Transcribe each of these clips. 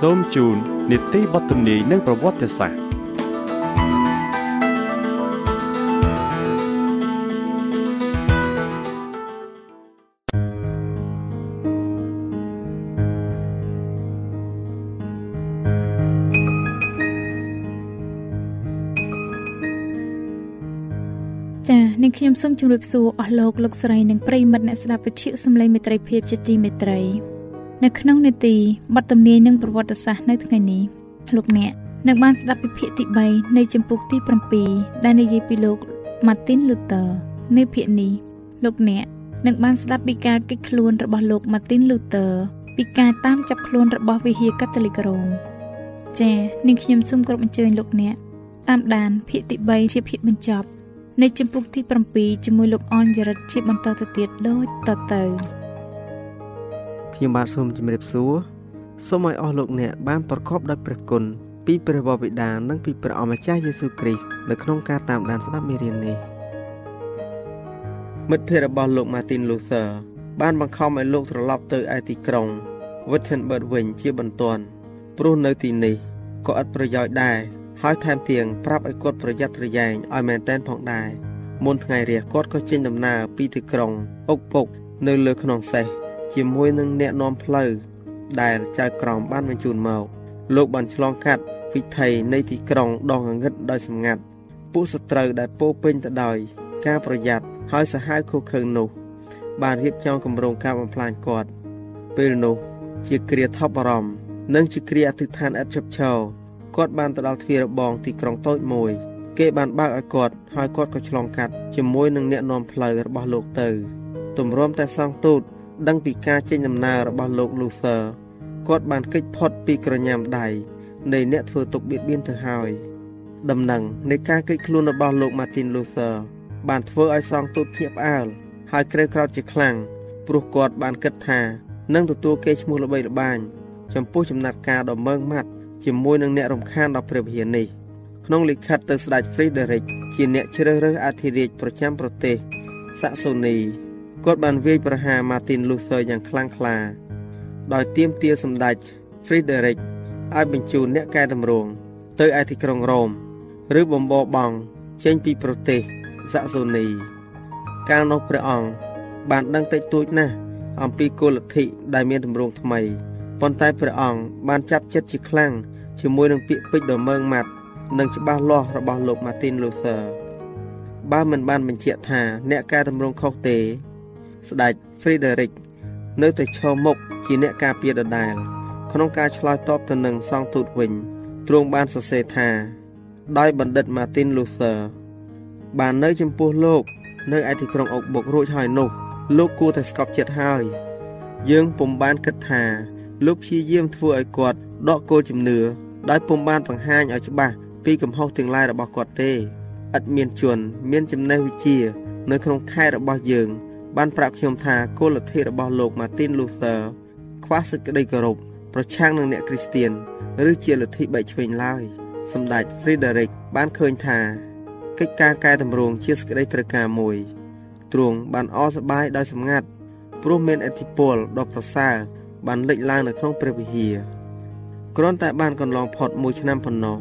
សូមជូននីតិបទទំនាយនិងប្រវត្តិសាស្ត្រចា៎នាងខ្ញុំសូមជម្រាបសួរអស់លោកលោកស្រីនិងប្រិយមិត្តអ្នកស្ដាប់វិទ្យុសំឡេងមេត្រីភាពជាទីមេត្រី នៅក្នុងនេតិបទទំនាយនិងប្រវត្តិសាស្ត្រនៅថ្ងៃនេះលោកអ្នកនឹងបានស្ដាប់ពីភាគទី3នៃចម្ពោះទី7ដែលនិយាយពីលោក Martin Luther នៅភាគនេះលោកអ្នកនឹងបានស្ដាប់ពីការគេចខ្លួនរបស់លោក Martin Luther ពីការតាមចាប់ខ្លួនរបស់វិហារកាតូលិករ៉ូមចា៎នាងខ្ញុំសូមគោរពអញ្ជើញលោកអ្នកតាមដានភាគទី3ជាភាគបញ្ចប់នៃចម្ពោះទី7ជាមួយលោកអនយរិទ្ធជាបន្តទៅទៀតដូចតទៅ ខ្ញុំបាទសូមជម្រាបសួរសូមឲ្យអស់លោកអ្នកបានប្រកបដោយព្រះគុណពីព្រះវរបិតានិងពីព្រះអម្ចាស់យេស៊ូវគ្រីស្ទនៅក្នុងការតាមដានស្ដាប់មេរៀននេះមិត្តភ័ក្តិរបស់លោក Martin Luther បានបង្ខំឲ្យលោកត្រឡប់ទៅឯទីក្រុង Wittenberg វិញជាបន្ទាន់ព្រោះនៅទីនេះក៏ឥតប្រយោជន៍ដែរហើយថែមទាំងប្រាប់ឲ្យគាត់ប្រយ័ត្នប្រយែងឲ្យមែនតែនផងដែរមុនថ្ងៃរះគាត់ក៏ចេញដំណើរពីទីក្រុងអុកពុកនៅលើខ្នងសេះ ជាមួយនឹងអ្នកនាំផ្លូវដែលចៅក្រមបានបញ្ជូនមកលោកបានឆ្លងកាត់វិថីនៃទីក្រុងដងងឹតដោយសម្ងាត់ពួកសត្រូវដែលពោពេញទៅដោយការប្រយ័ត្នហើយសាហាវខុសខើនោះ បានរៀបចំគម្រោងការបំផ្លាញគាត់ពេលនោះជាគ្រាថប់អារម្មណ៍និងជាគ្រាអធិដ្ឋានឥតឈប់ឈរគាត់បានទៅដល់ទ្វាររបងទីក្រុងតូចមួយ គេបានបើកឲ្យគាត់ហើយគាត់ក៏ឆ្លងកាត់ជាមួយនឹងអ្នកនាំផ្លូវរបស់លោកទៅ ទម្រាំតែសងទូត ដឹងពីការចេញដំណើររបស់លោក Luther គាត់បានគេចផុតពីក្រញាំដៃនៃអ្នកធ្វើទុកបៀតបៀនទៅហើយដំណឹងនៃការគេចខ្លួនរបស់លោក Martin Luther បានធ្វើឲ្យសងទូតភ្ញាក់ផ្អើលហើយក្រេវក្រោធជាខ្លាំងព្រោះគាត់បានគិតថានឹងទទួលគេឈ្មោះល្បីល្បាញចំពោះចំណាត់ការដ៏ម៉ឺងម៉ាត់ជាមួយនឹងអ្នករំខានដល់ព្រះវិហារនេះក្នុងលិខិតទៅស្ដេច Frederick ជាអ្នកជ្រើសរើសអធិរាជប្រចាំប្រទេសសាក់សូនី គាត់បានវាយប្រហារ Martin Luther យ៉ាងខ្លាំងក្លា ដោយទាមទារសម្ដេច Frederick ឲ្យបញ្ជូនអ្នកកែតម្រង់ទៅឯទីក្រុងរ៉ូមឬបំបរបង់ចេញពីប្រទេសសាក់សូនី កាលនោះព្រះអង្គបានដឹងតិចតួចណាស់អំពីគោលលទ្ធិដែលមានតម្រង់ថ្មីប៉ុន្តែព្រះអង្គបានចាប់ចិត្តជាខ្លាំងជាមួយនឹងពាក្យពេចន៍ដ៏ម៉ឺងម៉ាត់និងច្បាស់លាស់របស់លោក Martin Luther បើមិនបានបញ្ជាក់ថាអ្នកកែតម្រង់ខុសទេ ស្ដេច Frederick នៅតែឈរមុខជាអ្នកការពារដដែលក្នុងការឆ្លើយតបទៅនឹងសង្ឃទូតវិញទ្រង់បានសរសេរថា ដោយបណ្ឌិត Martin Luther បាននៅចំពោះលោក នៅឯទីក្រុងអុកបុករួចហើយនោះ លោកគួរតែស្កប់ចិត្តហើយយើងពុំបានគិតថាលោកព្យាយាមធ្វើឲ្យគាត់ដកគោលជំនឿដោយពុំបានបង្ហាញឲ្យច្បាស់ពីកំហុសទាំងឡាយរបស់គាត់ទេឥតមានជនមានចំណេះវិជ្ជា នៅក្នុងខែរបស់យើង បានប្រាប់ខ្ញុំថាគោលលទ្ធិរបស់លោក Martin Luther ខ្វះសេចក្តីគោរពប្រឆាំងនឹងអ្នកគ្រីស្ទានឬជាលទ្ធិបែកឆ្វេងឡើយសម្ដេច Frederick បានឃើញថាកិច្ចការកែតម្រង់ជាសេចក្តីត្រូវការមួយទ្រង់បានអសប្បាយដោយសម្ងាត់ព្រោះមានអធិពលដ៏ប្រសើរបានលេចឡើងនៅក្នុងព្រះវិហារគ្រាន់តែបានកន្លងផុតមួយឆ្នាំប៉ុណ្ណោះ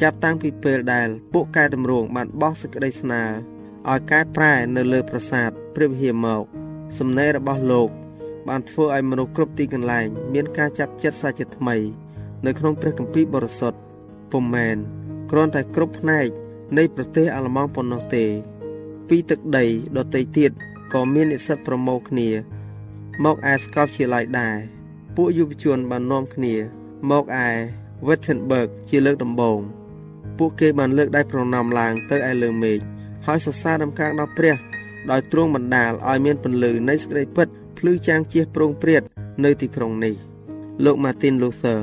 ចាប់តាំងពីពេលដែលពួកកែតម្រង់បានបោះសេចក្តីស្នើឲ្យកែប្រែនៅលើប្រាសាទ ព្រះវិហារមកសំណេររបស់លោក បានធ្វើឲ្យមនុស្សគ្រប់ទីកន្លែង មានការចាប់ចិត្តសាជាថ្មី នៅក្នុងព្រះគម្ពីរបរិសុទ្ធពុំមែនគ្រាន់តែគ្រប់ផ្នែក នៃប្រទេសអាល្លឺម៉ង់ប៉ុណ្ណោះទេ ពីទឹកដីដទៃទៀតក៏មាននិស្សិតប្រមូលគ្នា មកឯស្កលជាឡាយដែរពួកយុវជនបាននាំគ្នាមកឯ Wittenberg ជាលើកដំបូងពួកគេបានលើកដៃប្រណម្យឡើងទៅឯលើមេឃហើយសរសើរដំកើងដល់ព្រះ ដោយទ្រង់បណ្ដាលឲ្យមានពន្លឺនៃសេចក្តីពិតភ្លឺចាំងជាប្រងព្រាតនៅទីក្រុងនេះលោក Martin Luther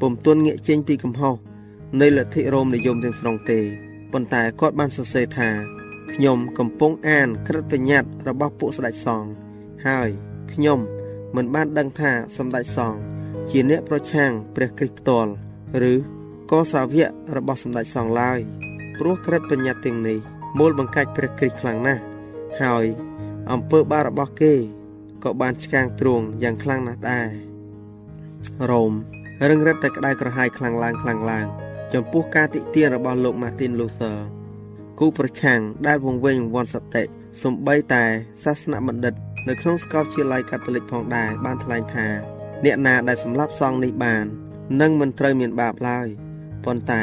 ពុំទាន់ងាកចេញពីកំហុសនៃលទ្ធិរ៉ូមនិយមទាំងស្រុងទេប៉ុន្តែគាត់បានសរសេរថាខ្ញុំកំពុងអានក្រឹតបញ្ញត្តិរបស់ពួកស្ដេចសង្ឃហើយខ្ញុំមិនបានដឹងថាសម្ដេចសង្ឃជាអ្នកប្រឆាំងព្រះគ្រីស្ទផ្ទាល់ឬក៏សាវករបស់សម្ដេចសង្ឃឡើយព្រោះក្រឹតបញ្ញត្តិទាំងនេះមូលបង្កាច់ព្រះគ្រីស្ទខ្លាំងណាស់ ហើយអំពើបាបរបស់គេក៏បានឆ្កាងទ្រង់យ៉ាងខ្លាំងណាស់ដែររ៉ូមរឹងរិតតែក្តៅក្រហាយខ្លាំងឡើងខ្លាំងឡើង ចំពោះការតិទៀនរបស់លោក Martin Luther គូប្រឆាំងដែលវង្វេងវង្វាន់សតិសំបីតែសាសនបណ្ឌិត នៅក្នុងសាកលវិទ្យាល័យកាតូលិកផងដែរបានថ្លែងថា អ្នកណាដែលសម្លាប់សង្ឃនេះបាននឹងមិនត្រូវមានបាបឡើយប៉ុន្តែ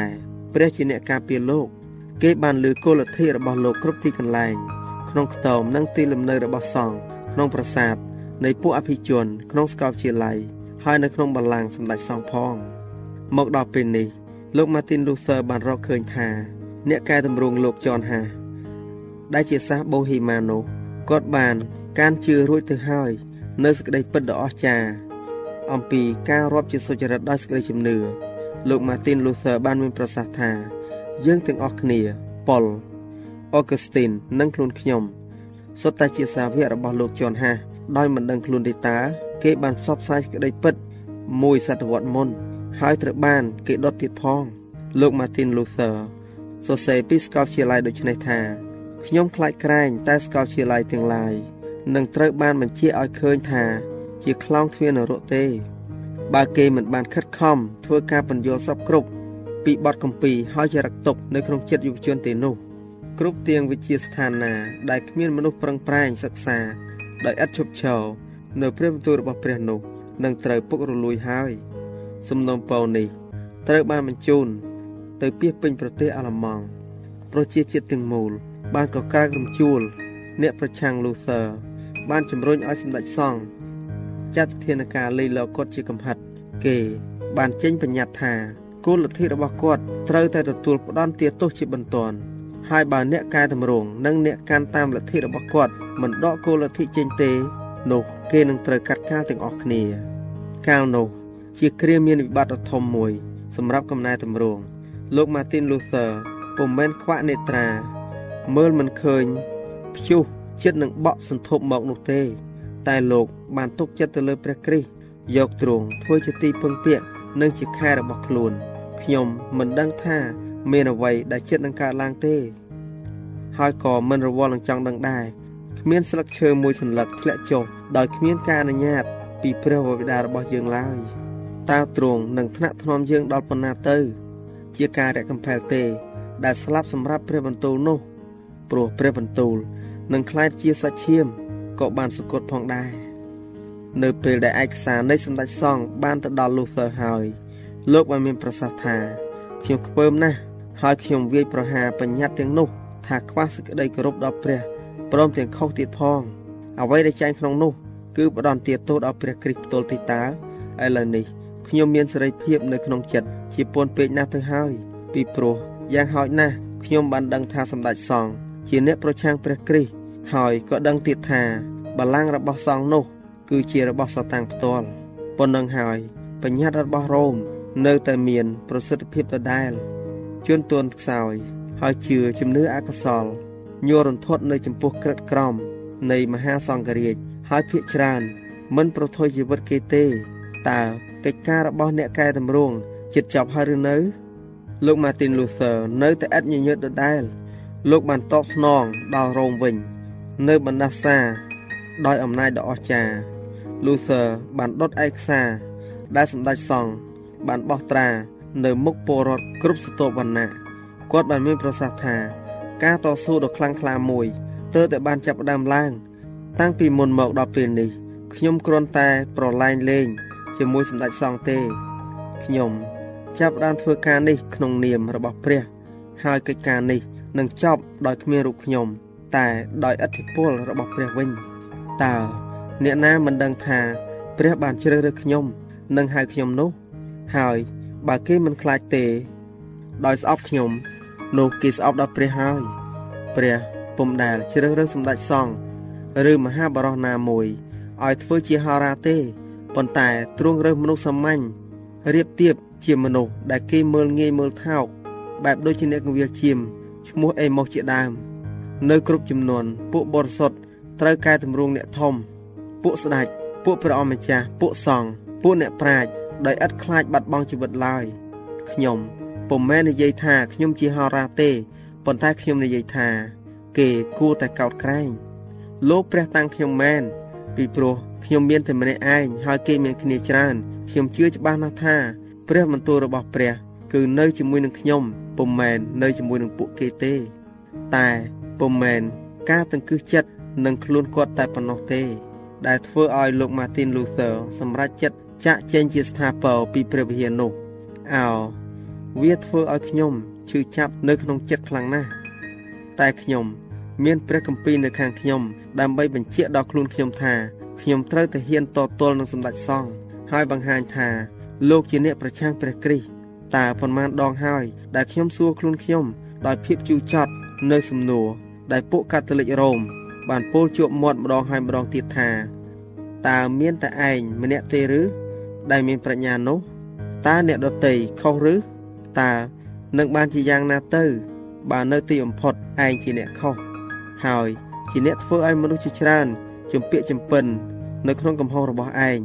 ព្រះជាអ្នកការពារលោក គេបានលើគោលលទ្ធិរបស់លោកគ្រប់ទីកន្លែង ក្នុងខ្ទមនិងទីលំនៅរបស់សង្ឃក្នុងប្រាសាទនៃពួកអភិជន ក្នុងសាកលវិទ្យាល័យហើយនៅក្នុងបល្ល័ង្កសម្ដេចសង្ឃផង មកដល់ពេលនេះលោក Martin Luther បានរកឃើញថា អ្នកកែតម្រង់លោកចនហាដែលជាសាសបូហីម៉ានោះគាត់បានកានជឿរួចទៅហើយ នៅសេចក្តីពិតដ៏អស្ចារ្យអំពីការរាប់ជាសុចរិតដោយសេចក្តីជំនឿលោក Martin Luther បានមានប្រសាសន៍ថា យើងទាំងអស់គ្នាប៉ុល អូកូស្ទីននិងខ្លួនខ្ញុំសុទ្ធតែជាសាវករបស់លោកជន់ហាដោយមិនដឹងខ្លួនទេតើគេបានផ្សព្វផ្សាយក្តីពិតមួយសតវត្សមុន ហើយត្រូវបាន គេដុតទៀតផង លោក Martin Luther សរសេរពីស្កលជាឡាយដូចនេះថាខ្ញុំខ្លាចក្រែងតែស្កលជាឡាយទាំងឡាយនឹងត្រូវបានបញ្ជាឲ្យឃើញថា ជាខ្លោងទ្វារនរកទេ បើគេមិនបានខិតខំធ្វើការបញ្យល់សពគ្រប់ពីបទកម្ពីហើយចរិតទុកនៅក្នុងចិត្តយុវជនទេនោះ គ្រប់ទៀងវិជាស្ថានណា ដែលគ្មានមនុស្សប្រឹងប្រែងសិក្សាដោយឥតឈប់ឈរនៅព្រះបន្ទូលរបស់ព្រះនោះនឹងត្រូវពុករលួយហើយ សំណុំពរនេះត្រូវបានបញ្ជូន ទៅពីពេញប្រទេសអាល្លឺម៉ង់ប្រជាជាតិទាំងមូល បានកក្រើករំជួល អ្នកប្រឆាំងលូធ័របានជំរុញឲ្យសម្ដេចសង្ឃចាត់ធានការលៃលកគាត់ជាកំហិត គេ បានចេញបញ្ញត្តិថាគោលលទ្ធិរបស់គាត់ត្រូវតែទទួលផ្ដន់ទាទោសជាបន្ទាន់ ហើយបើអ្នកកែតម្រង់និងអ្នកកាន់តាមលទ្ធិរបស់គាត់មិនដកគោលលទ្ធិចេញទេ នោះគេនឹងត្រូវកាត់កាលទាំងអស់គ្នា កាលនោះ ជាគ្រាមានវិបត្តិដ៏ធំមួយ សម្រាប់កំណែតម្រង់លោក Martin Luther ពុំមែនខ្វាក់នេត្រា មើលមិនឃើញព្យុះចិត្តនឹងបក់សន្ធប់មកនោះទេ តែលោកបានទុកចិត្តទៅលើព្រះគ្រីស្ទយកទ្រង់ធ្វើជាទីពឹងពាក់និងជាខែរបស់ខ្លួនខ្ញុំមិនដឹងថា មានអ្វីដែលចិត្តនឹងកើតឡើងទេ ហើយក៏មិនរវល់នឹងចង់ដឹងដែរគ្មានស្លឹកឈើមួយសន្លឹកធ្លាក់ចុះដោយគ្មានការអនុញ្ញាត ពីព្រះវរបិតារបស់យើងឡើយតើទ្រង់នឹងថ្នាក់ថ្នមយើងដល់ប៉ុណ្ណាទៅ ជាការរកកំផែលទេ ដែលស្លាប់សម្រាប់ព្រះបន្ទូលនោះព្រោះព្រះបន្ទូលនឹងខ្លាចជាសាច់ឈាមក៏បានសង្កត់ផងដែរនៅពេលដែលឯកសារនៃសម្ដេចសង្ឃបានទៅដល់ Luther ហើយលោកបានមានប្រសាសន៍ថាខ្ញុំខ្ពើមណាស់ ហើយខ្ញុំវាយប្រហារបញ្ញត្តិទាំងនោះ ថាខ្វះសេចក្តីគោរពដល់ព្រះព្រមទាំងខុសទៀតផងអ្វីដែលចែងក្នុងនោះគឺផ្ដន់ទាទោសដល់ព្រះគ្រីស្ទផ្ទាល់ទីតើឥឡូវនេះខ្ញុំមានសេរីភាពនៅក្នុងចិត្តជាពន់ពេកណាស់ទៅហើយ ពីព្រោះយ៉ាងហោចណាស់ខ្ញុំបានដឹងថាសម្ដេចសង្ឃជាអ្នកប្រឆាំងព្រះគ្រីស្ទហើយក៏ដឹងទៀតថាបល្ល័ង្ករបស់សង្ឃនោះ គឺជារបស់សាតាំងផ្ទាល់ប៉ុណ្ណឹងហើយបញ្ញត្តិរបស់រ៉ូមនៅតែមាន ប្រសិទ្ធភាពដដែល ជួនទួនខ្សោយ ហើយជឿជំនឿអកុសលញ័ររន្ធត់នៅចំពោះក្រិតក្រមនៃមហាសង្ឃរាជហើយភាកច្រើន មិនប្រថុយជីវិតគេទេតើកិច្ចការរបស់អ្នកកែតម្រង់ចិត្តចប់ហើយឬនៅលោក Martin Luther នៅតែឥតញញើតដដែល លោកបានតបស្នងដល់រ៉ូមវិញ នៅបណ្ដាសា ដោយអំណាចដ៏អស្ចារ្យ Luther បានដុតឯកសារដែលសម្ដេចសង្ឃបានបោះត្រា នៅមុខពលរដ្ឋគ្រប់ស្រទាប់វណ្ណៈគាត់បានមានប្រសាសន៍ថាការតស៊ូដ៏ខ្លាំងក្លាមួយទើបតែបានចាប់ផ្ដើមឡើង តាំងពីមុនមកដល់ពេលនេះខ្ញុំគ្រាន់តែប្រឡែងលេង ជាមួយសម្ដេចសង្ឃទេខ្ញុំ ចាប់បានធ្វើការនេះក្នុងនាមរបស់ព្រះ ហើយកិច្ចការនេះនឹងចប់ដោយគ្មានរូបខ្ញុំ តែដោយឥទ្ធិពលរបស់ព្រះវិញតើអ្នកណាមិនដឹងថា ព្រះបានជ្រើសរើសខ្ញុំ និងហៅខ្ញុំនោះ ហើយ បើគេមិនខ្លាចទេ ដោយស្អប់ខ្ញុំ នោះគេស្អប់ដល់ព្រះហើយ ព្រះពុំដែលជ្រើសរើសសម្ដេចសង្ឃឬមហាបរោះណាមួយឲ្យធ្វើជាហោរាទេប៉ុន្តែទ្រង់រើសមនុស្សសាមញ្ញរៀបទៀបជាមនុស្សដែលគេមើលងាយមើលថោកបែបដូចជាអ្នកកវិលជៀមឈ្មោះអេម៉ូសជាដើម នៅគ្រប់ចំនួនពួកបរិសុទ្ធត្រូវកែតម្រង់អ្នកធំ ពួកស្ដេចពួកព្រះអម្ចាស់ពួកសង្ឃពួកអ្នកប្រាជ្ញ ដោយឥតខ្លាចបាត់បង់ជីវិតឡើយខ្ញុំពុំមែននិយាយថាខ្ញុំជាហោរាទេប៉ុន្តែខ្ញុំនិយាយថា គេគួរតែកោតក្រែងលោកព្រះតាំងខ្ញុំមែនពីព្រោះខ្ញុំមានតែម្នាក់ឯងហើយគេមានគ្នាច្រើនខ្ញុំជឿច្បាស់ណាស់ថា ព្រះបន្ទូលរបស់ព្រះ គឺនៅជាមួយនឹងខ្ញុំពុំមែននៅជាមួយនឹងពួកគេទេ តែពុំមែនការតង្កឹះចិត្តនឹងខ្លួនគាត់តែប៉ុណ្ណោះទេ ដែលធ្វើឲ្យលោក Martin Luther សម្រេចចិត្ត ចាក់ចែងជាស្ថាពរពីព្រះវិហារនោះអោវាធ្វើឲ្យខ្ញុំឈឺចាប់នៅក្នុងចិត្តខ្លាំងណាស់តែខ្ញុំមានព្រះគម្ពីរនៅខាងខ្ញុំដើម្បីបញ្ជាក់ដល់ខ្លួនខ្ញុំថាខ្ញុំត្រូវតែហ៊ានតទល់នឹងសម្ដេចសង្ឃហើយបង្ហាញថាលោកជាអ្នកប្រឆាំងព្រះគ្រីស្ទតើប៉ុន្មានដងហើយដែលខ្ញុំសួរខ្លួនខ្ញុំដោយភាពជូរចត់នៅសំណួរដែលពួកកាតូលិករ៉ូមបានពោលជួបមាត់ម្ដងហើយម្ដងទៀតថាតើមានតែឯងម្នាក់ទេឬ ដែលមានប្រាជ្ញានោះតើអ្នកដតីខុសឬតើនឹងបានជាយ៉ាងណាទៅ បើនៅទីបំផុតឯងជាអ្នកខុសហើយជាអ្នកធ្វើឲ្យមនុស្សជាច្រើនជំពាក់ចំពិន នៅក្នុងកំហុសរបស់ឯង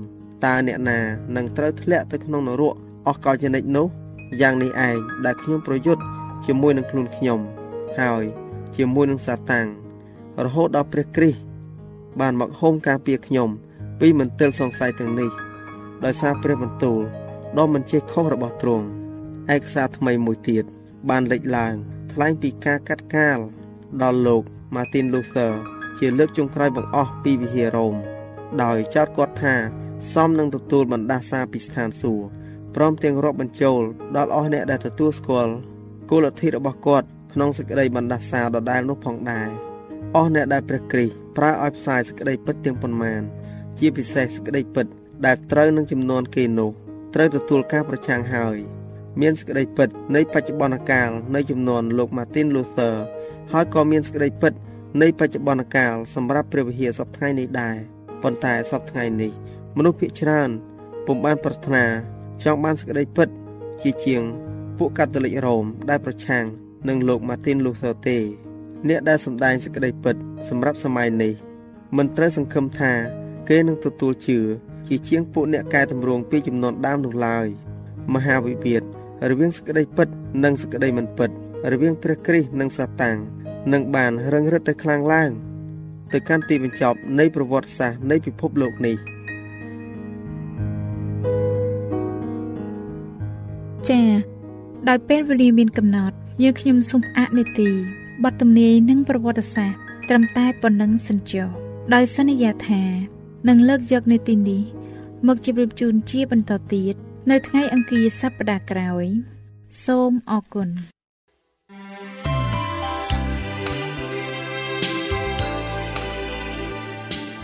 តើអ្នកណានឹងត្រូវធ្លាក់ទៅក្នុងនរកអស់កលជានិច្ចនោះយ៉ាងនេះឯងដែលខ្ញុំប្រយុទ្ធជាមួយនឹងខ្លួនខ្ញុំហើយជាមួយនឹងសាតាំងរហូតដល់ព្រះគ្រីស្ទបានមកហូមការពារខ្ញុំ ពីមន្ទិលសង្ស័យទាំងនេះ ដោយសារព្រះបន្ទូលដ៏មិនចេះខុសរបស់ទ្រង់ឯកសារថ្មីមួយទៀតបានលេចឡើង ថ្លែងពីការកាត់កាលដល់លោក Martin Luther ជាលើកចុងក្រោយបង្អស់ពីវិហាររ៉ូមដោយចោទគាត់ថាសមនឹងទទួលបណ្ដាសាពីស្ថានសួគ៌ព្រមទាំងរាប់បញ្ចូលដល់អស់អ្នកដែលទទួលស្គាល់គោលលទ្ធិរបស់គាត់ក្នុងសេចក្តីបណ្ដាសាដដែលនោះផងដែរអស់អ្នកដែលព្រះគ្រីស្ទប្រើឲ្យផ្សាយសេចក្តីពិតទាំងប៉ុន្មាន ជាពិសេសសេចក្តីពិត ដែលត្រូវនឹងចំនួនគេនោះត្រូវទទួលការប្រឆាំងហើយ មានសេចក្តីពិតនៃបច្ចុប្បន្នកាលនៃចំនួនលោក Martin Luther ហើយក៏មានសេចក្តីពិតនៃបច្ចុប្បន្នកាលសម្រាប់ព្រះវិហារសពថ្ងៃនេះដែរប៉ុន្តែសពថ្ងៃនេះ មនុស្សភាគច្រើនពុំបានប្រាថ្នាចង់បានសេចក្តីពិត ជាជាងពួកកាតូលិករ៉ូមដែលប្រឆាំងនឹងលោក Martin Luther ទេអ្នកដែលសម្ដែងសេចក្តីពិត សម្រាប់សម័យនេះមិនត្រូវសង្ឃឹមថា គេនឹងទទួលជឿ ជាជាងពួកអ្នកកែតម្រង់ពីចំនួនដើមនោះឡើយមហាវិវាទរវាងសេចក្តីពិត និងសេចក្តីមិនពិត រវាងព្រះគ្រីស្ទនិងសាតាំងនឹងបានរឹងរិតទៅខ្លាំងឡើង ទៅកាន់ទីបញ្ចប់នៃប្រវត្តិសាស្ត្រនៃពិភពលោកនេះចា៎ដោយពេលវេលាមានកំណត់យើងខ្ញុំសូមអនុទីបទទំនាយនិងប្រវត្តិសាស្ត្រត្រឹមតែប៉ុណ្ណឹងសិនចុះដោយសន្យាថា នឹងលើកយកនៅទីនេះមកជម្រាបជូនជាបន្តទៀតនៅថ្ងៃអង្គារសប្តាហ៍ក្រោយ សូមអរគុណ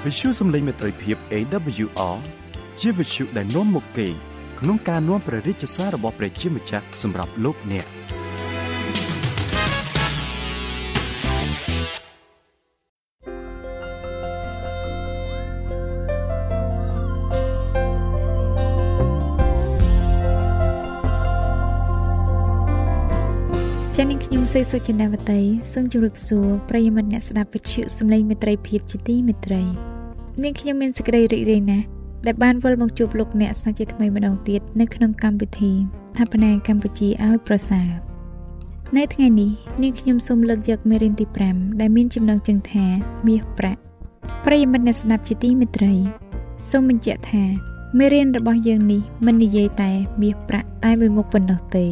វិទ្យុសំឡេងមេត្រីភាព AWR ជាវិទ្យុដែលនាំមកពីក្នុងការនាំព្រះរាជសាររបស់ព្រះជាម្ចាស់សម្រាប់លោកអ្នក ចា៎នាងខ្ញុំសេសុចិនាវតីសូមជម្រាបសួរប្រិយមិត្តអ្នកស្ដាប់វិទ្យុសំឡេងមេត្រីភាពជាទីមេត្រីនាងខ្ញុំមានសេចក្តីរីករាយណាស់ដែលបានវិលមកជួបលោកអ្នកសាជាថ្មីម្ដងទៀតនៅក្នុងកម្មវិធីថាបនាកម្ពុជាឲ្យប្រសើរនៅថ្ងៃនេះនាងខ្ញុំសូមលើកយកមេរៀនទី5ដែលមានចំណងជើងថាមាសប្រាក់ប្រិយមិត្តអ្នកស្ដាប់ជាទីមេត្រីសូមបញ្ជាក់ថាមេរៀនរបស់យើងនេះមិននិយាយតែមាសប្រាក់តែមួយមុខប៉ុណ្ណោះទេ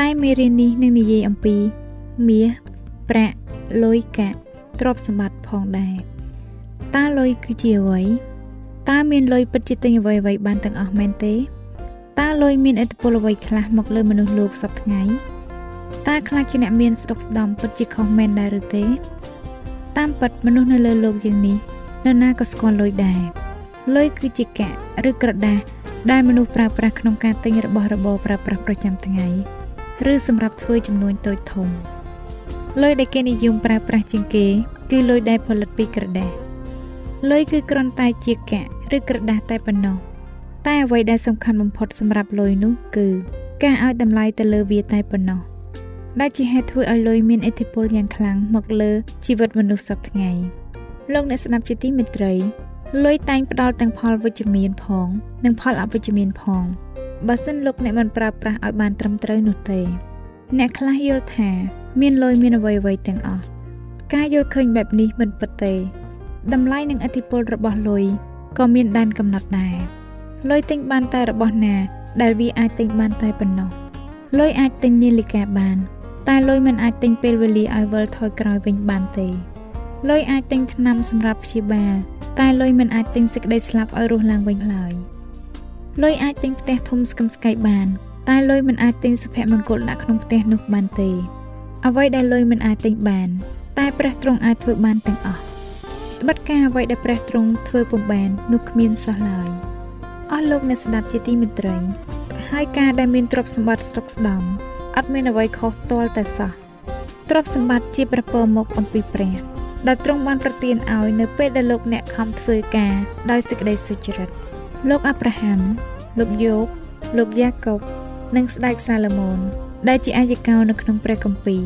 តែមេរៀននេះនឹងនិយាយអំពីមាសប្រាក់លុយកាក់ទ្រព្យសម្បត្តិផងដែរតើលុយគឺជាអ្វីតើមានលុយពិតជាទិញអ្វីៗបានទាំងអស់មែនទេតើលុយមានឥទ្ធិពលអ្វីខ្លះមកលើមនុស្សលោកសប្តាហ៍ថ្ងៃតើខ្លាចជាអ្នកមានស្ដុកស្ដំពិតជាខុសមែនដែរឬទេ តាមពិតមនុស្សនៅលើលោកយ៉ាងនេះនរណាក៏ស្គាល់លុយដែរលុយគឺជាកាក់ឬក្រដាសដែលមនុស្សប្រើប្រាស់ក្នុងការទិញរបស់របរប្រើប្រាស់ប្រចាំថ្ងៃ ឬសម្រាប់ធ្វើចំនួនតូចធំលុយដែលគេនិយមប្រើប្រាស់ជាងគេ គឺលុយដែលផលិតពីក្រដាសលុយគឺគ្រាន់តែជាកាក់ឬក្រដាសតែប៉ុណ្ណោះតែអ្វីដែលសំខាន់បំផុតសម្រាប់លុយនោះគឺការឲ្យតម្លៃទៅលើវាតែប៉ុណ្ណោះដែលជាហេតុធ្វើឲ្យលុយមានឥទ្ធិពលយ៉ាងខ្លាំងមកលើជីវិតមនុស្សសពថ្ងៃលោកអ្នកស្ដាប់ជាទីមេត្រីលុយតែងផ្ដល់ទាំងផលវិជ្ជមានផង និងផលអវិជ្ជមានផង បើសិនលោកអ្នកមិនប្រើប្រាស់ឲ្យបានត្រឹមត្រូវនោះទេ អ្នកខ្លះយល់ថា មានលុយមានអ្វីអ្វីទាំងអស់ការយល់ឃើញបែបនេះមិនពិតទេតម្លៃនិងឥទ្ធិពលរបស់លុយក៏មានដែនកំណត់ដែរលុយទិញបានតែរបស់ណា ដែលវាអាចទិញបានតែប៉ុណ្ណោះលុយអាចទិញនាឡិកាបាន តែលុយមិនអាចទិញពេលវេលាឲ្យវិលថយក្រោយវិញបានទេលុយអាចទិញថ្នាំសម្រាប់ព្យាបាល តែលុយមិនអាចទិញសេចក្តីស្លាប់ឲ្យរស់ឡើងវិញឡើយ លុយអាចទិញផ្ទះធំស្កឹមស្កៃបាន តែលុយមិនអាចទិញសុភមង្គលដាក់ក្នុងផ្ទះនោះបានទេ អ្វីដែលលុយមិនអាចទិញបាន តែព្រះទ្រង់អាចធ្វើបានទាំងអស់ត្បិតការអ្វីដែលព្រះទ្រង់ធ្វើពុំបាននោះគ្មានសោះឡើយអស់លោកអ្នកស្ដាប់ជាទីមេត្រីហើយការដែលមានទ្រព្យសម្បត្តិស្រុកស្ដំអត់មានអ្វីខុសទាល់តែសោះទ្រព្យសម្បត្តិជាប្រពើមកអំពីព្រះដែលទ្រង់បានប្រទានឲ្យនៅពេលដែលលោកអ្នកខំធ្វើការដោយសេចក្តីសុចរិត លោកអាប់រ៉ាហាំលោកយោបលោកយ៉ាកុបនិងស្ដេចសាឡូមោនដែលជាអាយកោនៅក្នុងព្រះគម្ពីរ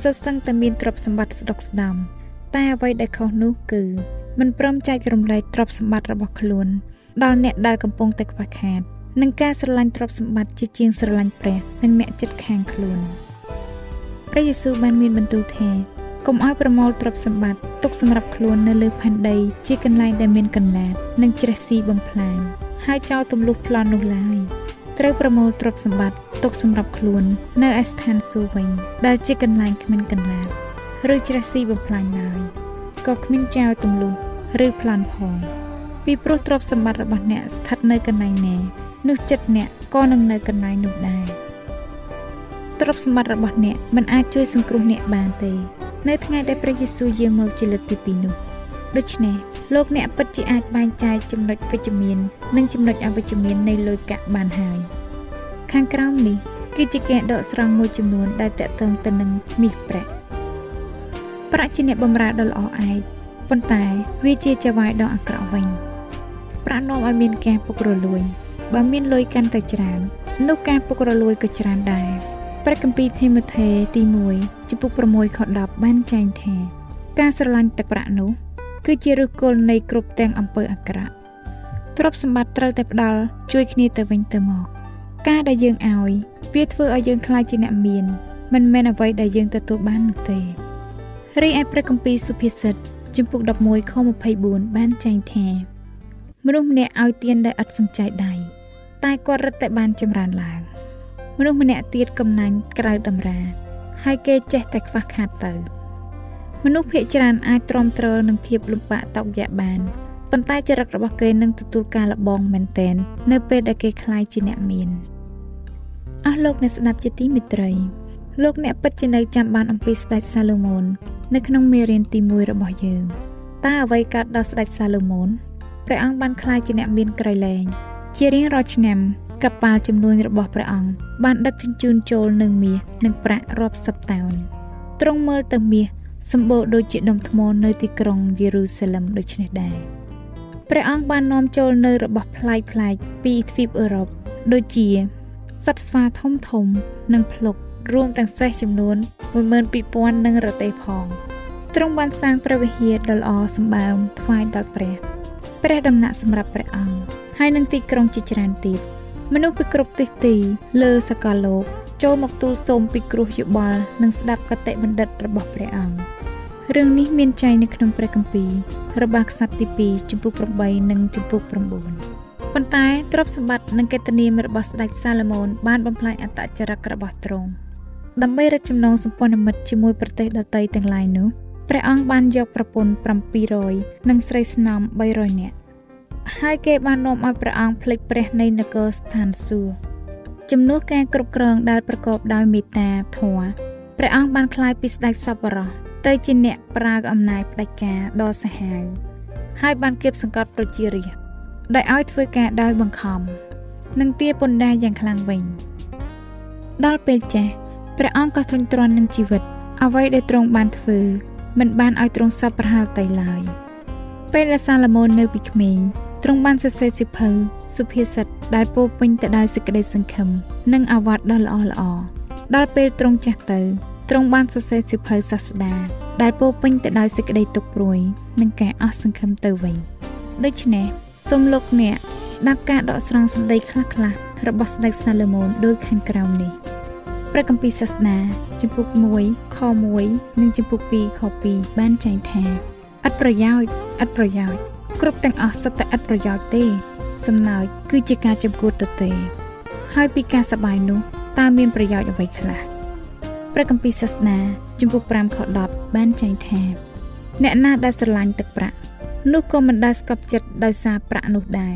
សុទ្ធសឹងតែមានទ្រព្យសម្បត្តិស្ដុកស្ដម្ភតែអ្វីដែលខុសនោះគឺមិនព្រមចែករំលែកទ្រព្យសម្បត្តិរបស់ខ្លួនដល់អ្នកដែលកំពុងតែខ្វះខាតនឹងការស្រឡាញ់ទ្រព្យសម្បត្តិជាជាងស្រឡាញ់ព្រះនិងអ្នកចិត្តខាងខ្លួនព្រះយេស៊ូវបានមានបន្ទូលថា កុំឲ្យប្រមូលទ្រព្យសម្បត្តិទុកសម្រាប់ខ្លួននៅលើផែនដី ជាកន្លែងដែលមានកន្លាតនិងច្រេះស៊ីបំផ្លាញហើយចោលទម្លុះប្លន់នោះឡើយត្រូវប្រមូលទ្រព្យសម្បត្តិទុកសម្រាប់ខ្លួននៅឯស្ថានសួគ៌វិញដែលជាកន្លែងគ្មានកន្លាតឬច្រេះស៊ីបំផ្លាញឡើយក៏គ្មានចោលទម្លុះឬប្លន់ផងពីព្រោះទ្រព្យសម្បត្តិរបស់អ្នកស្ថិតនៅកន្លែងណានោះចិត្តអ្នកក៏នឹងនៅកន្លែងនោះដែរទ្រព្យសម្បត្តិរបស់អ្នកមិនអាចជួយសង្គ្រោះអ្នកបានទេ នៅថ្ងៃដែលព្រះយេស៊ូវយាងមកជាលើកទី2នោះដូច្នេះលោកអ្នកពិតជាអាចបែងចែកចំណុចវិជ្ជមាននិងចំណុចអវិជ្ជមាននៃលុយកាក់បានហើយខាងក្រោមនេះគឺជាការដកស្រង់មួយចំនួនដែលតកតងទៅនឹងមាសប្រាក់ប្រាក់ជាអ្នកបម្រើដ៏ល្អឯកប៉ុន្តែវាជាចវាយដ៏អាក្រក់វិញប្រាក់នាំឲ្យមានការពុករលួយបើមានលុយកាន់តែច្រើននោះការពុករលួយក៏ច្រើនដែរ ព្រះគម្ពីរធីម៉ូថេទី1ចំពុក6ខ10បានចែងថា ការស្រឡាញ់ទឹកប្រាក់នោះ គឺជាឫសគល់នៃគ្រប់ទាំងអំពើអាក្រក់ទ្រព្យសម្បត្តិត្រូវតែផ្ដល់ជួយគ្នាទៅវិញទៅមក ការដែលយើងឲ្យ វាធ្វើឲ្យយើងខ្លាចជាអ្នកមាន មិនមែនអ្វីដែលយើងទទួលបាននោះទេរីឯព្រះគម្ពីរសុភាសិតចំពុក11ខ24បានចែងថាមនុស្សម្នាក់ឲ្យទានដោយឥតសំចៃដៃតែគាត់រឹតតែបានចម្រើនឡើង មនុស្សម្នាក់ទៀតកំណាញ់ក្រៅតម្រា ហើយគេចេះតែខ្វះខាតទៅ មនុស្សភាគច្រើនអាចទ្រាំទ្រនឹងភាពលំបាកតោកយ៉ាបានប៉ុន្តែចរិតរបស់គេនឹងទទួលការលបងមែនទែននៅពេលដែលគេខ្លាយជាអ្នកមានអស់លោកអ្នកស្ដាប់ជាទីមេត្រីលោកអ្នកពិតជានៅចាំបានអំពីស្ដេចសាឡូមោននៅក្នុងមេរៀនទី1របស់យើងតើអ្វីកើតដល់ស្ដេចសាឡូមោនព្រះអង្គបានក្លាយជាអ្នកមានក្រៃលែងជារៀងរាល់ឆ្នាំ កប៉ាល់ចំនួនរបស់ព្រះអង្គបានដឹកជញ្ជូនចូលនឹងមាសនិងប្រាក់រាប់សិបតោនទ្រង់មើលទៅមាសសម្បូរដូចជាដុំថ្មនៅទីក្រុងយេរូសាឡឹមដូចនេះដែរព្រះអង្គបាននាំចូលនៅរបស់ប្លែកប្លែកពីទ្វីបអឺរ៉ុបដូចជាសត្វស្វាធំធំនិងភ្លុករួមទាំងសេះចំនួន12000និងរទេះផងទ្រង់បានសាងព្រះវិហារដ៏ល្អសម្បើមថ្វាយដល់ព្រះព្រះដំណាក់សម្រាប់ព្រះអង្គហើយនឹងទីក្រុងជាច្រើនទៀត មនុស្សពីគ្រប់ទិសទី លើសកលលោក ចូលមកទូលសូមពីគ្រោះយោបល់និងស្ដាប់កតិបណ្ឌិតរបស់ព្រះអង្គរឿងនេះមានចែងនៅក្នុងព្រះគម្ពីររបស់ខ្សត្រទី2ចំពុក8និងចំពុក9ប៉ុន្តែទ្រព្យសម្បត្តិនិងកិត្តិនាមរបស់ស្ដេចសាឡូមោនបានបំផ្លាញអត្តចរិតរបស់ទ្រង់ដើម្បីរឹតចំណងសម្ព័ន្ធមិត្តជាមួយប្រទេសដទៃទាំងឡាយនោះព្រះអង្គបានយកប្រពន្ធ700និងស្រីស្នំ300នាក់ ហើយគេបាននាំឲ្យព្រះអង្គភ្លេចព្រះនៃនគរស្ថានសួគ៌ជំនួសការគ្រប់គ្រងដែលប្រកបដោយមេត្តាធម៌ព្រះអង្គបានក្លាយពីស្ដេចសប្បុរសទៅជាអ្នកប្រើអំណាចផ្ដាច់ការដ៏សាហាវហើយបានគៀបសង្កត់ប្រជារាស្ត្រដោយឲ្យធ្វើការដោយបង្ខំនិងទាពន្ធដារយ៉ាងខ្លាំងវិញដល់ពេលចាស់ព្រះអង្គក៏ធុញទ្រាន់នឹងជីវិត អ្វីដែលទ្រង់បានធ្វើមិនបានឲ្យទ្រង់សពប្រហារតែឡើយពេលដែលសាឡូមោននៅពីក្មេង ទ្រង់បានសរសេរសិភៅសុភាសិតដែលពោពេញទៅដោយសេចក្តីសង្ឃឹមនិងអាវ៉ាត់ដ៏ល្អល្អដល់ពេលទ្រង់ចាស់ទៅទ្រង់បានសរសេរសិភៅសាស្តាដែលពោពេញទៅដោយសេចក្តីទុក្ខព្រួយនិងការអស់សង្ឃឹមទៅវិញដូច្នេះសូមលោកអ្នកស្ដាប់ការដកស្រង់សម្ដីខ្លះៗរបស់ស្ដេចសាឡូមោនដូចខាងក្រោមនេះព្រះគម្ពីរសាសនាចំពុក1ខ1និងចំពុក2ខ2បានចែងថាឥតប្រយោជន៍ឥតប្រយោជន៍ គ្រប់ទាំងអស់សុទ្ធតែឥតប្រយោជន៍ទេ សំណើចគឺជាការចំគួតទៅទេ ហើយពីការសបាយនោះតើមានប្រយោជន៍អ្វីខ្លះព្រះគម្ពីរសាសនាចំពុក5ខ10បានចែងថាអ្នកណាដែលស្រឡាញ់ទឹកប្រាក់នោះក៏មិនដែលស្កប់ចិត្តដោយសារប្រាក់នោះដែរ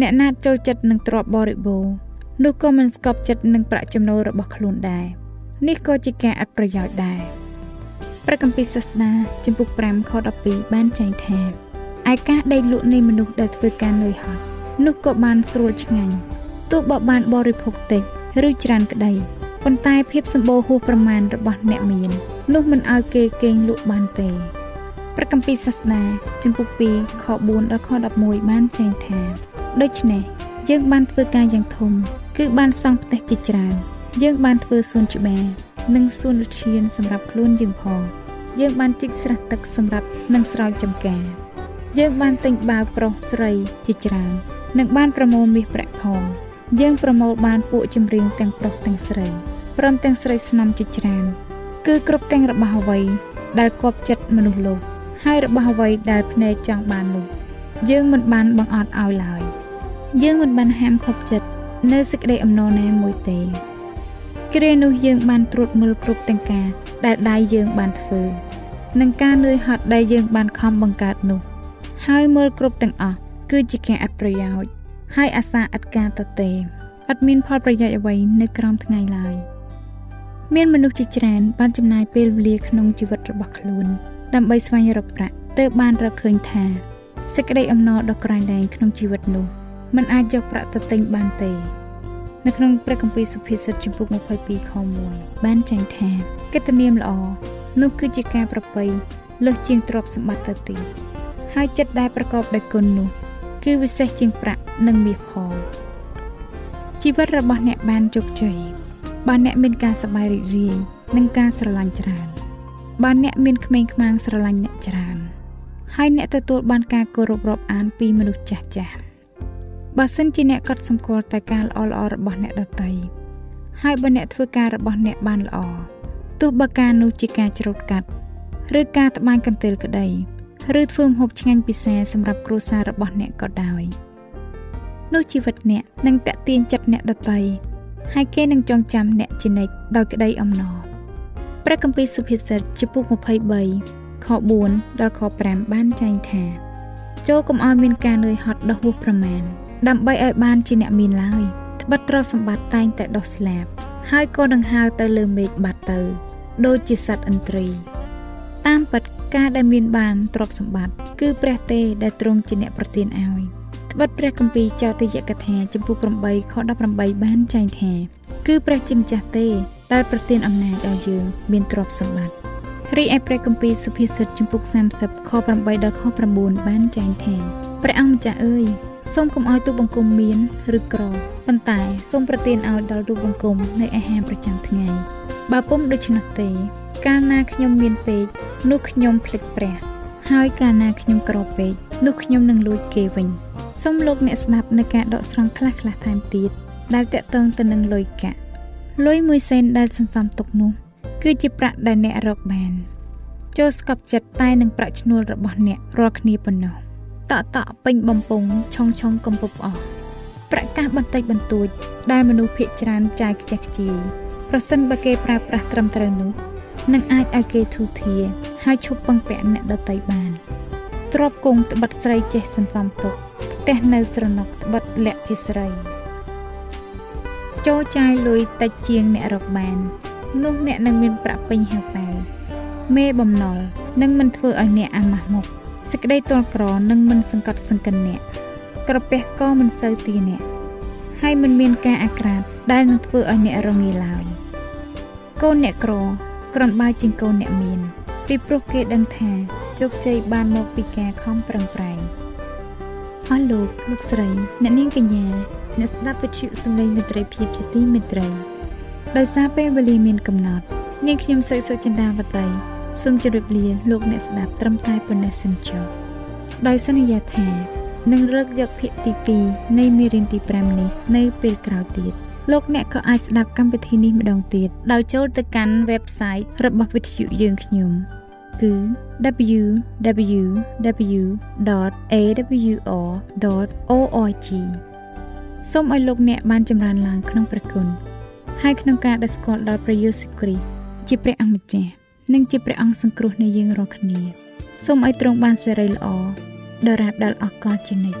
អ្នកណាចូលចិត្តនឹងទ្រព្យបរិបូរនោះក៏មិនស្កប់ចិត្តនឹងប្រាក់ចំណូលរបស់ខ្លួនដែរនេះក៏ជាការអត់ប្រយោជន៍ដែរព្រះគម្ពីរសាសនាចំពុក5ខ12បានចែងថា ឯការដេកលក់នៃមនុស្សដែលធ្វើការនឿយហត់នោះក៏បានស្រួលឆ្ងាញ់ទោះបើបានបរិភោគតិចឬច្រើនក្តីប៉ុន្តែភាពសម្បូរហួសប្រមាណរបស់អ្នកមាននោះមិនឲ្យគេកេងលក់បានទេព្រះគម្ពីរសាសនាចំពុក2ខ4ដល់ខ11បានចែងថាដូច្នេះយើងបានធ្វើការយ៉ាងធំ គឺបានសង់ផ្ទះជាច្រើន យើងបានធ្វើសួនច្បារនិងសួនឧទ្យានសម្រាប់ខ្លួនយើងផងយើងបានជីកស្រះទឹកសម្រាប់នឹងស្រោចចម្ការ យើងបានទិញបាវប្រុសស្រីជាច្រើននិងបានប្រមូលមាសប្រាក់ផងយើងប្រមូលបានពួកចម្រៀងទាំងប្រុសទាំងស្រីព្រមទាំងស្រីស្នំជាច្រើនគឺគ្រប់ទាំងរបស់អ្វីដែលគប់ចិត្តមនុស្សលោកហើយរបស់អ្វីដែលភ្នែកចង់បាននោះយើងមិនបានបង្អត់ឲ្យឡើយយើងមិនបានហាមខប់ចិត្តនៅសេចក្តីអំណរណាមួយទេគ្រានោះយើងបានត្រួតមើលគ្រប់ទាំងការដែលដៃយើងបានធ្វើនិងការនឿយហត់ដែលយើងបានខំបង្កើតនោះ ហើយមើលគ្រប់ទាំងអស់គឺជាការអត់ប្រយោជន៍ហើយអាសាអត់ការទៅទេអត់មានផលប្រយោជន៍អ្វីនៅក្រោមថ្ងៃឡើយមានមនុស្សជាច្រើនបានចំណាយពេលវេលាក្នុងជីវិតរបស់ខ្លួន ដើម្បីស្វែងរកប្រាក់ទើបបានរកឃើញថាសេចក្តីអំណរដ៏ក្រៃលែងក្នុងជីវិតនោះมันអាចយកប្រាក់ទៅទិញបានទេ នៅក្នុងព្រះគម្ពីរសុភាសិតចំពុក22ខ1បានចែងថាកិត្តិនាមល្អនោះគឺជាការប្រប្រៃលើសជាងទ្រព្យសម្បត្តិទៅទៀត ហើយចិត្តដែលប្រកបដោយគុណនោះ គឺវិសេសជាងប្រាក់និងមាសផងជីវិតរបស់អ្នកបានជោគជ័យបើអ្នកមានការសប្បាយរីករាយនិងការស្រឡាញ់ច្រើនបើអ្នកមានក្មេងខ្មាំងស្រឡាញ់អ្នកច្រើនហើយអ្នកទទួលបានការគោរពរាប់អានពីមនុស្សចាស់ចាស់បើសិនជាអ្នកកត់សម្គាល់តែការល្អល្អរបស់អ្នកដទៃហើយបើអ្នកធ្វើការរបស់អ្នកបានល្អទោះបើការនោះជាការច្រូតកាត់ ឬការត្បាញកន្ទេលក្តី ឬធ្វើម្ហូបឆ្ងាញ់ពិសាសម្រាប់គ្រួសាររបស់អ្នកក៏ដោយនោះជីវិតអ្នកនឹងតាក់ទាញចិត្តអ្នកដទៃហើយគេនឹងចងចាំអ្នកជានិច្ចដោយក្តីអំណរព្រះគម្ពីរសុភាសិតចំពុក23ខ4ដល់ខ5បានចែងថាចូលកុំឲ្យមានការនឿយហត់ដោះហួសប្រមាណដើម្បីឲ្យបានជាអ្នកមានឡើយត្បិតទ្រព្យសម្បត្តិតែងតែដោះស្លាបហើយក៏នឹងហើរទៅលើមេឃបាត់ទៅ ដូចជាសត្វឥន្ទ្រី តាមពិត ការដែលមានបានទ្រព្យសម្បត្តិគឺព្រះទេដែលទ្រង់ជាអ្នកប្រទានឲ្យត្បិតព្រះគម្ពីរចោទយកថាចំពុក8ខ18បានចែងថាគឺព្រះជាម្ចាស់ទេដែលប្រទានអំណាចដល់យើងមានទ្រព្យសម្បត្តិរីឯព្រះគម្ពីរសុភាសិតចំពុក30ខ8ដល់ខ9បានចែងថាព្រះអង្គម្ចាស់អើយសូមកុំឲ្យទូបង្គំមានឬក្រប៉ុន្តែសូមប្រទានឲ្យដល់ទូបង្គំនៅអាហារប្រចាំថ្ងៃបើពុំដូច្នោះទេ កាលណាខ្ញុំមានពេកនោះខ្ញុំភ្លេចព្រះ ហើយកាលណាខ្ញុំក្រពេកនោះខ្ញុំនឹងលួចគេវិញសូមលោកអ្នកស្ដាប់នៅការដកស្រង់ខ្លះៗថែមទៀតដែលតកតងទៅនឹងលុយកាក់លុយមួយសេនដែលសន្សំទុកនោះ គឺជាប្រាក់ដែលអ្នករកបានចូលស្កប់ចិត្តតែនឹងប្រាក់ឈ្នួលរបស់អ្នករាល់គ្នាប៉ុណ្ណោះតក់តក់ពេញបំពង់ឆុងឆុងកំពប់អស់ប្រកាសបន្តិចបន្តួចដែលមនុស្សភាកច្រើនចាយខ្ជះខ្ជាយប្រសិនបើគេប្រើប្រាស់ត្រឹមត្រូវនោះ នឹងអាចឲ្យគេធូធាហើយឈប់ពឹងពាក់អ្នកដតីបានទ្របគង់ត្បិតស្រីចេះសន្សំទុកផ្ទះនៅស្រណុកត្បិតលាក់ជាស្រីចូលចាយលុយតិចជាងអ្នករកបាននោះអ្នកនឹងមានប្រាក់ពេញហៅប៉ៅមេបំណុលនឹងមិនធ្វើឲ្យអ្នកអាម៉ាស់មុខសេចក្តីទល់ក្រនឹងមិនសង្កត់សង្កិនអ្នកក្រពះក៏មិនសូវទាអ្នកហើយមិនមានការអាក្រាតដែលនឹងធ្វើឲ្យអ្នករងាឡើយកូនអ្នកក្រ ក្រំបើជាងកូនអ្នកមាន ពីព្រោះគេដឹងថាជោគជ័យបានមកពីការខំប្រឹងប្រែងអស់លោកលោកស្រីអ្នកនាងកញ្ញាអ្នកស្ដាប់វិទ្យុសំឡេងមិត្តភាពជាទីមេត្រីដោយសារពេលវេលាមានកំណត់នាងខ្ញុំសិកសុចិន្តាវតីសូមជម្រាបលាលោកអ្នកស្ដាប់ត្រឹមតែប៉ុណ្ណេះសិនចុះដោយសន្យាថានឹងរើកយកភាគទី2នៃមេរៀនទី5នេះនៅពេលក្រោយទៀត លោកអ្នកក៏អាចស្ដាប់កម្មវិធីនេះម្ដងទៀតដោយចូលទៅកាន់ website របស់វិទ្យុយើងខ្ញុំគឺ www.awr.org សូមឲ្យលោកអ្នកបានចម្រើនឡើងក្នុងព្រះគុណហើយក្នុងការដែលស្គាល់ដល់ព្រះយេស៊ូវគ្រីស្ទជាព្រះអង្គម្ចាស់និងជាព្រះអង្គសង្គ្រោះនៃយើងរាល់គ្នាសូមឲ្យទ្រង់បានសេរីល្អដរាបដល់អកលជានិច្ច